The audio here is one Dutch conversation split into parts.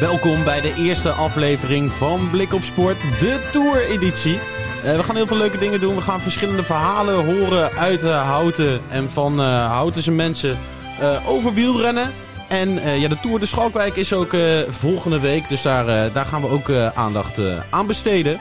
Welkom bij de eerste aflevering van Blik op Sport, de Tour-editie. Eh, we gaan heel veel leuke dingen doen. We gaan verschillende verhalen horen uit uh, Houten en van uh, Houtense mensen over wielrennen. En ja, de Tour de Schalkwijk is ook volgende week, dus daar, daar gaan we ook aandacht aan besteden.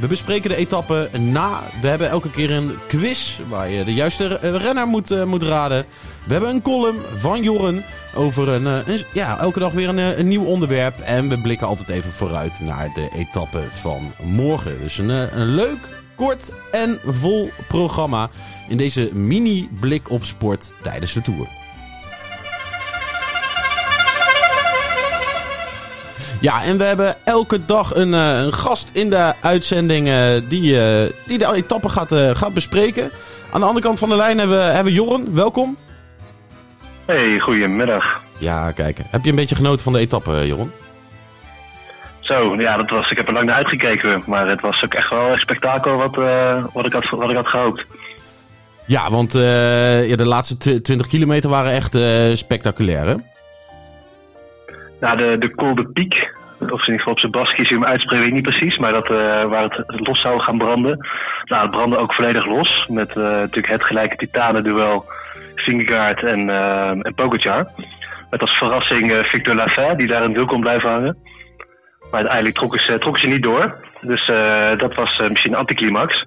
We bespreken de etappe na. We hebben elke keer een quiz waar je de juiste renner moet, moet raden. We hebben een column van Jorren over een, een, ja, elke dag weer een, een, nieuw onderwerp. En we blikken altijd even vooruit naar de etappe van morgen. Dus een, een leuk, kort en vol programma in deze mini-blik op sport tijdens de Tour. Ja, en we hebben elke dag een, een gast in de uitzending die, die de etappe gaat, gaat bespreken. Aan de andere kant van de lijn hebben we, hebben we Jorren. Welkom. Hey, goedemiddag. Ja, kijk. Heb je een beetje genoten van de etappe, Joron? Zo, ja, dat was, ik heb er lang naar uitgekeken. Maar het was ook echt wel een spektakel wat, uh, wat, ik, had, wat ik had gehoopt. Ja, want uh, ja, de laatste 20 kilometer waren echt uh, spectaculair, hè? Nou, de, de Col de Piek, of in ieder geval op zijn Baskisch, hem uitspreken weet ik niet precies. Maar dat, waar het los zou gaan branden. Nou, het brandde ook volledig los. Met natuurlijk het gelijke titanenduel Vingegaard en, uh, en. Met als verrassing uh, Victor Lafay, die daar een deel kon blijven hangen. Maar uiteindelijk trokken ze, trokken ze niet door. Dus uh, dat was misschien een anticlimax.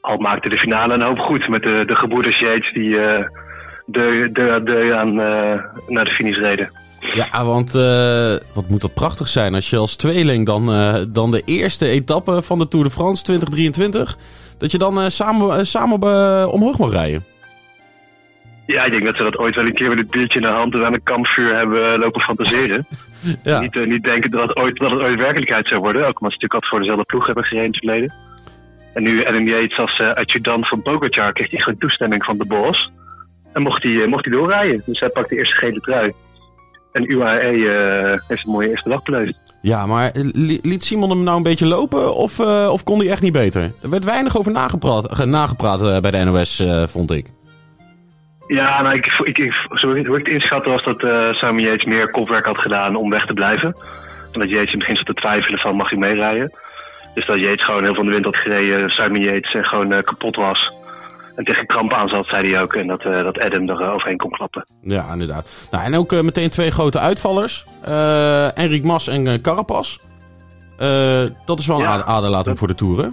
Al maakte de finale een hoop goed met de, de gebroeders die de, de, de aan, naar de finish reden. Ja, want wat moet dat prachtig zijn als je als tweeling dan, dan de eerste etappe van de Tour de France 2023... dat je dan samen, samen omhoog mag rijden. Ja, ik denk dat ze dat ooit wel een keer met een biertje in de hand en aan een kampvuur hebben lopen fantaseren. ja. niet, uh, niet denken dat het, ooit, dat het ooit werkelijkheid zou worden. Ook omdat ze natuurlijk altijd voor dezelfde ploeg hebben gereden in het verleden. En nu Adam Yates als uh, adjudant van Pogacar kreeg hij gewoon toestemming van de Bos. En mocht hij, uh, mocht hij doorrijden. Dus hij pakt de eerste gele trui. En UAE uh, heeft een mooie eerste dag beleefd. Ja, maar liet Simon hem nou een beetje lopen of, of kon hij echt niet beter? Er werd weinig over nagepraat, nagepraat bij de NOS, vond ik. Ja, nou, ik, ik, ik, hoe ik het inschatte was dat uh, Simon Yates meer kopwerk had gedaan om weg te blijven. En dat Yates in het begin zat te twijfelen van mag ik meerijden. Dus dat Yates gewoon heel van de wind had gereden, Simon Yates uh, gewoon uh, kapot was. En tegen kramp aan zat, zei hij ook. En dat, uh, dat Adam er overheen kon klappen. Ja, inderdaad. Nou, en ook meteen twee grote uitvallers. Enric Mas en Carapaz. dat is wel een aderlating voor de Tour, hè?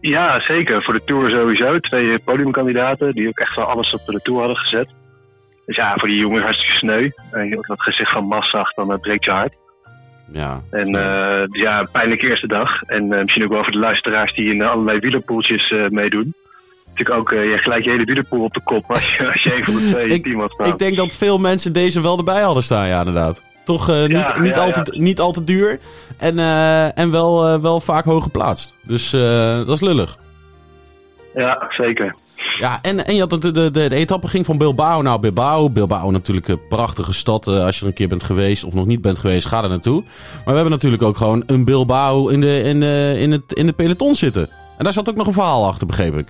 Ja, zeker. Voor de Tour sowieso. Twee podiumkandidaten die ook echt wel alles op de Tour hadden gezet. Dus ja, voor die jongens hartstikke sneu. En je ook dat gezicht van Mas zag, dan uh, breekt je hart. Ja. En uh, ja, pijnlijke eerste dag. En uh, misschien ook wel voor de luisteraars die in allerlei wielerpoeltjes meedoen. Natuurlijk ook je gelijk je hele wielerpoel op de kop als je, als je een van de twee ik, team had staan. Ik denk dat veel mensen deze wel erbij hadden staan, ja inderdaad. Toch uh, niet, Ja, niet, ja, altijd, ja. niet altijd duur. En, uh, en wel, uh, wel vaak hoog geplaatst. Dus dat is lullig. Ja, zeker. Ja, en, en je had de, de, de, de etappe ging van Bilbao naar Bilbao. Bilbao natuurlijk een prachtige stad. als je er een keer bent geweest of nog niet bent geweest, ga er naartoe. Maar we hebben natuurlijk ook gewoon een Bilbao in de, in de, in het, in de peloton zitten. En daar zat ook nog een verhaal achter, begreep ik.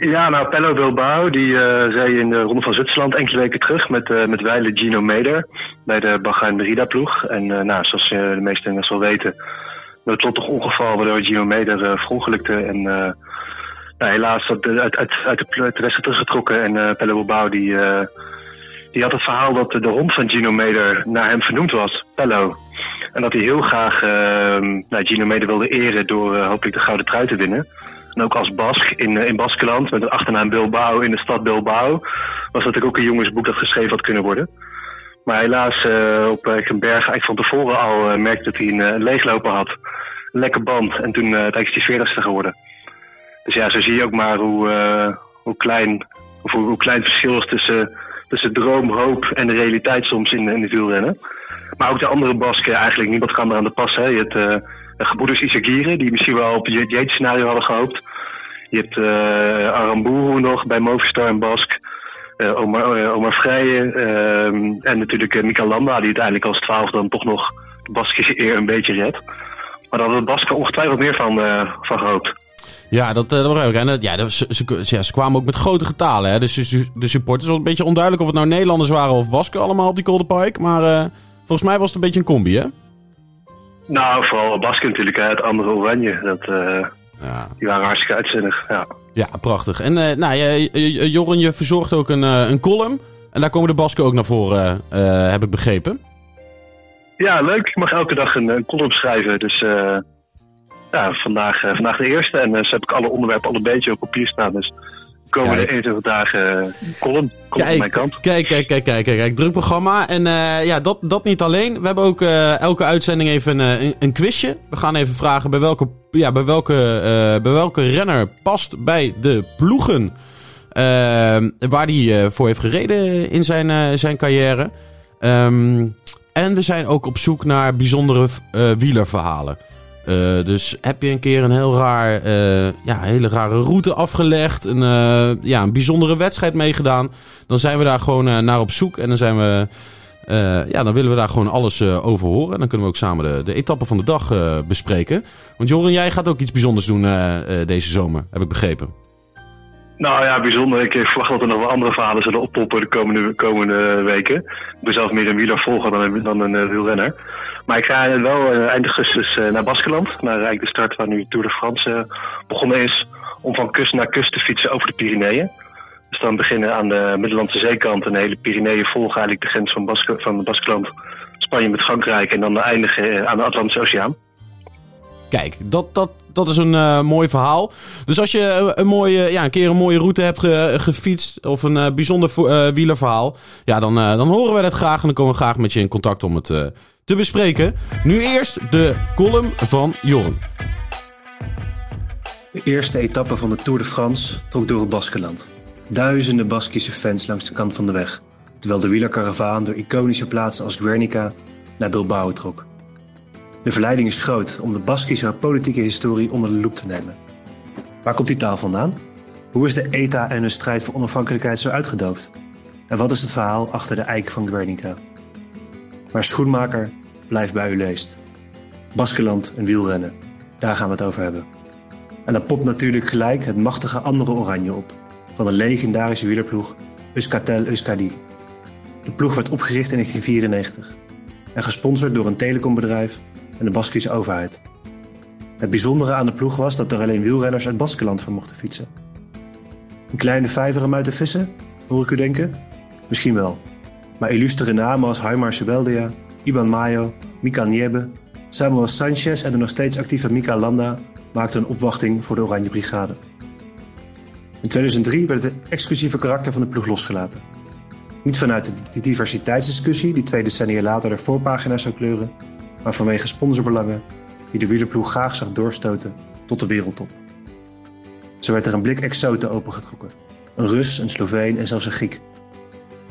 Ja, nou, Pello Bilbao, die uh, reed in de Ronde van Zwitserland enkele weken terug met, uh, met Weile Gino Meder bij de Bahrein Merida ploeg. En uh, nou, zoals de meeste mensen wel weten, noodlottig ongeval waardoor Gino Meder verongelukte. En nou, helaas uit, uit, uit, uit de, de wedstrijd teruggetrokken. En Pello Bilbao, die, die had het verhaal dat de hond van Gino Meder naar hem vernoemd was, Pello. En dat hij heel graag nou, Gino Meder wilde eren door hopelijk de gouden trui te winnen. En ook als Bask in, in Baskeland, met een achternaam Bilbao in de stad Bilbao, was natuurlijk ook een jongensboek dat geschreven had kunnen worden. Maar helaas uh, op uh, een berg eigenlijk van tevoren al uh, merkte dat hij een, een leegloper had. Een lekker band en toen uiteindelijk is hij veertigste geworden. Dus ja, zo zie je ook maar hoe, hoe, klein, of hoe, klein het verschil is tussen, de droom, hoop en de realiteit soms in, in het wielrennen. Maar ook de andere Basken, eigenlijk niemand kan er aan de pas. Hè. Je hebt uh, gebroeders Isagire, die misschien wel op het Yates-scenario hadden gehoopt. Je hebt uh, Aramburu nog bij Movistar en Bask. Uh, Omar, uh, Omar Vrijen. Uh, en natuurlijk Mika Landa, die uiteindelijk als twaalf dan toch nog de Baskische eer een beetje redt. Maar daar hadden de Basken ongetwijfeld meer van, van gehoopt. Ja, dat, dat begrijp ik. En ja, ze, ja, ze kwamen ook met grote getalen. Hè. Dus de supporters was een beetje onduidelijk of het nou Nederlanders waren of Basken allemaal op die Golden Pike. Maar volgens mij was het een beetje een combi, hè? Nou, vooral Basken natuurlijk. Het andere oranje. Dat, ja. Die waren hartstikke uitzinnig, ja. Ja, prachtig. En uh, nou, je, Joren, je verzorgt ook een, uh, een column. En daar komen de Basken ook naar voren, uh, heb ik begrepen. Ja, leuk. Ik mag elke dag een, een column schrijven. Dus ja, vandaag, vandaag de eerste. En dus heb ik alle onderwerpen al een beetje op papier staan. Dus komende 21 dagen column. Komt kijk, mijn kant. Kijk, kijk, kijk, kijk, kijk. Druk programma. En uh, ja, dat, dat niet alleen. We hebben ook uh, elke uitzending even een, een, een, quizje. We gaan even vragen bij welke, ja, bij welke, uh, bij welke renner past bij de ploegen. waar hij voor heeft gereden in zijn, zijn carrière. Um, en we zijn ook op zoek naar bijzondere wielerverhalen. Uh, dus heb je een keer een heel raar, uh, ja, hele rare route afgelegd, een, uh, ja, een bijzondere wedstrijd meegedaan, dan zijn we daar gewoon naar op zoek en dan zijn we, ja, dan willen we daar gewoon alles over horen en dan kunnen we ook samen de, de etappe van de dag bespreken. Want Joren, jij gaat ook iets bijzonders doen deze zomer, heb ik begrepen. Nou ja, bijzonder. Ik verwacht dat er nog wel andere verhalen zullen oppoppen de komende, komende weken. Ik ben zelf meer een wielervolger dan, dan een wielrenner. Maar ik ga wel uh, eind augustus uh, naar Baskeland. Naar eigenlijk de start waar nu Tour de France begonnen is. Om van kust naar kust te fietsen over de Pyreneeën. Dus dan beginnen aan de Middellandse zeekant en de hele Pyreneeën volgen eigenlijk de grens van, Basque, van Baskeland. Spanje met Frankrijk en dan eindigen aan de Atlantische Oceaan. Kijk, dat, dat, dat is een uh, mooi verhaal. Dus als je een, mooie, ja, een keer een mooie route hebt ge, gefietst of een uh, bijzonder wielerverhaal, ja, dan, dan horen wij dat graag en dan komen we graag met je in contact om het te bespreken. Nu eerst de column van Jorn. De eerste etappe van de Tour de France trok door het Baskeland. Duizenden Baskische fans langs de kant van de weg, terwijl de wielerkaravaan door iconische plaatsen als Guernica naar Bilbao trok. De verleiding is groot om de Baskische politieke historie onder de loep te nemen. Waar komt die taal vandaan? Hoe is de ETA en hun strijd voor onafhankelijkheid zo uitgedoofd? En wat is het verhaal achter de eik van Guernica? Maar schoenmaker, blijf bij u leest. Baskeland en wielrennen, daar gaan we het over hebben. En dan popt natuurlijk gelijk het machtige andere oranje op, van de legendarische wielerploeg Euskatel Euskadi. De ploeg werd opgericht in 1994 en gesponsord door een telecombedrijf en de Baskische overheid. Het bijzondere aan de ploeg was dat er alleen wielrenners uit Baskeland voor mochten fietsen. Een kleine vijver om uit te vissen, hoor ik u denken? Misschien wel. Maar illustere namen als Haimar Subeldia, Iban Mayo, Mika Niebe, Samuel Sanchez en de nog steeds actieve Mika Landa maakten een opwachting voor de Oranje Brigade. In 2003 werd het exclusieve karakter van de ploeg losgelaten. Niet vanuit de diversiteitsdiscussie die twee decennia later de voorpagina zou kleuren, maar vanwege sponsorbelangen die de wielerploeg graag zag doorstoten tot de wereldtop. Zo werd er een blik exoten opengetrokken. Een Rus, een Sloveen en zelfs een Griek.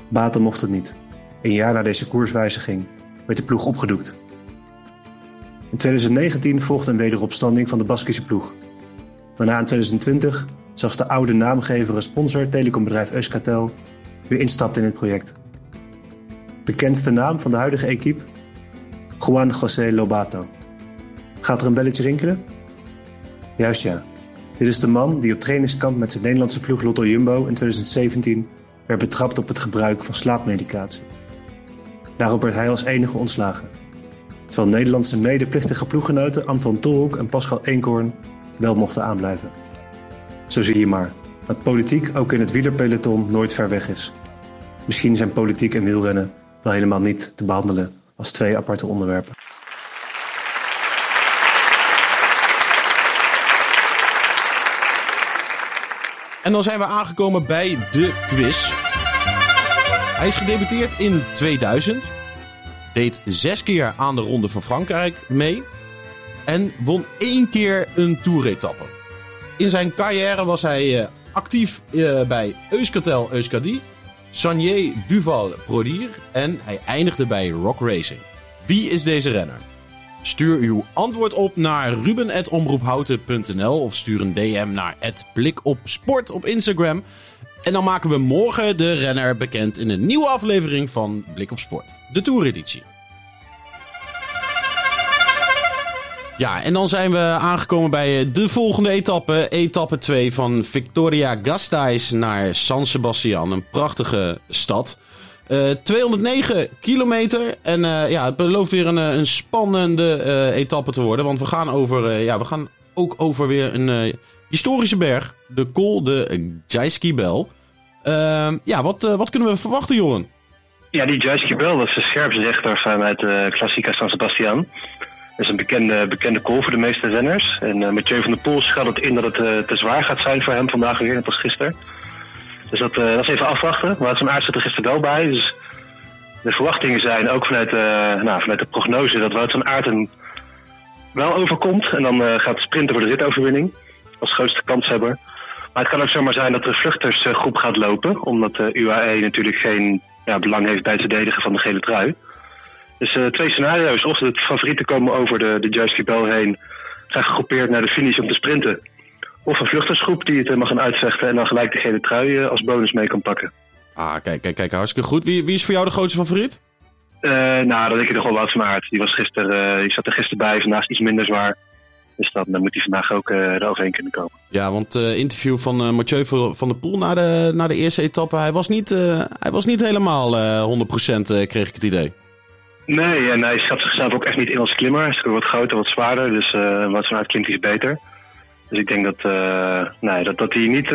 Baten mocht het niet. Een jaar na deze koerswijziging werd de ploeg opgedoekt. In 2019 volgde een wederopstanding van de Baskische ploeg. Waarna in 2020 zelfs de oude naamgever en sponsor telecombedrijf Euskatel weer instapte in het project. Bekendste naam van de huidige equipe? Juan José Lobato. Gaat er een belletje rinkelen? Juist ja. Dit is de man die op trainingskamp met zijn Nederlandse ploeg Lotto Jumbo in 2017 werd betrapt op het gebruik van slaapmedicatie. Daarop werd hij als enige ontslagen. Terwijl Nederlandse medeplichtige ploeggenoten Am van Tolhoek en Pascal Eenkorn wel mochten aanblijven. Zo zie je maar dat politiek ook in het wielerpeloton nooit ver weg is. Misschien zijn politiek en wielrennen wel helemaal niet te behandelen als twee aparte onderwerpen. En dan zijn we aangekomen bij de quiz. Hij is gedebuteerd in 2000. Deed zes keer aan de Ronde van Frankrijk mee. En won één keer een toeretappe. In zijn carrière was hij uh, actief uh, bij Euskartel Euskadi. Sanier Duval Prodier en hij eindigde bij Rock Racing. Wie is deze renner? Stuur uw antwoord op naar ruben.omroephouten.nl of stuur een DM naar @blikopsport op Instagram. En dan maken we morgen de renner bekend in een nieuwe aflevering van Blik op Sport, de Toureditie. Ja, en dan zijn we aangekomen bij eh, de volgende etappe. Etappe 2 van Victoria Gasteiz naar San Sebastian. Een prachtige stad. Uh, 209 kilometer. En uh, ja, het belooft weer een, spannende etappe te worden. Want we gaan, over, ja, we gaan ook over weer een historische berg. De Col de Jaiski. Ehm, ja, wat, wat kunnen we verwachten, Joren? Ja, die Jaiski Bel, dat is de scherpsrechter vanuit de Klassica San Sebastian. Is een bekende, bekende call voor de meeste renners. En uh, Mathieu van der Poel schat het in dat het uh, te zwaar gaat zijn voor hem vandaag weer, net als gisteren. Dus dat, uh, dat is even afwachten. Maar van Aert zit er gisteren wel bij. Dus de verwachtingen zijn ook vanuit, nou, vanuit de prognose dat Wout van Aert hem wel overkomt. En dan gaat sprinten voor de ritoverwinning als grootste kanshebber. Maar het kan ook zomaar zijn dat de vluchtersgroep gaat lopen. Omdat de UAE natuurlijk geen ja, belang heeft bij het verdedigen van de gele trui. Dus uh, twee scenario's. Of de favorieten komen over de, de Juice Bel heen, zijn gegroepeerd naar de finish om te sprinten. Of een vluchtersgroep die het mag gaan uitvechten en dan gelijk de gele trui uh, als bonus mee kan pakken. Ah, kijk, kijk, kijk, hartstikke goed. Wie, wie is voor jou de grootste favoriet? Uh, nou, dat denk ik nog wel Wout van. Die, was gisteren, die zat er gisteren bij, vandaag iets minder zwaar. Dus dan, dan moet hij vandaag ook eroverheen kunnen komen. Ja, want het interview van Mathieu van der Poel na de, na de eerste etappe, hij was niet, hij was niet helemaal 100% kreeg ik het idee. Nee, en hij schat zichzelf ook echt niet in als klimmer. Hij is wat groter, wat zwaarder, dus uh, wat vanuit klimt is beter. Dus ik denk dat, uh, nee, dat, dat hij niet uh,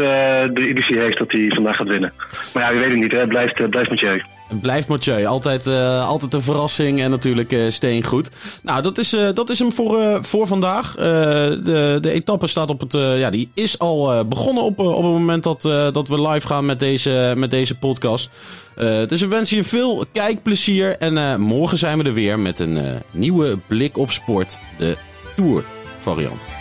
de illusie heeft dat hij vandaag gaat winnen. Maar ja, we weten het niet, hè. Blijft, blijft Mathieu. Het blijft Mathieu. Altijd, altijd een verrassing en natuurlijk steen goed. Nou, dat is, dat is hem voor, voor vandaag. de, de etappe staat op het, ja, die is al begonnen op, op het moment dat, dat we live gaan met deze, met deze podcast. dus we wensen je veel kijkplezier. En morgen zijn we er weer met een nieuwe blik op sport. De Tour variant.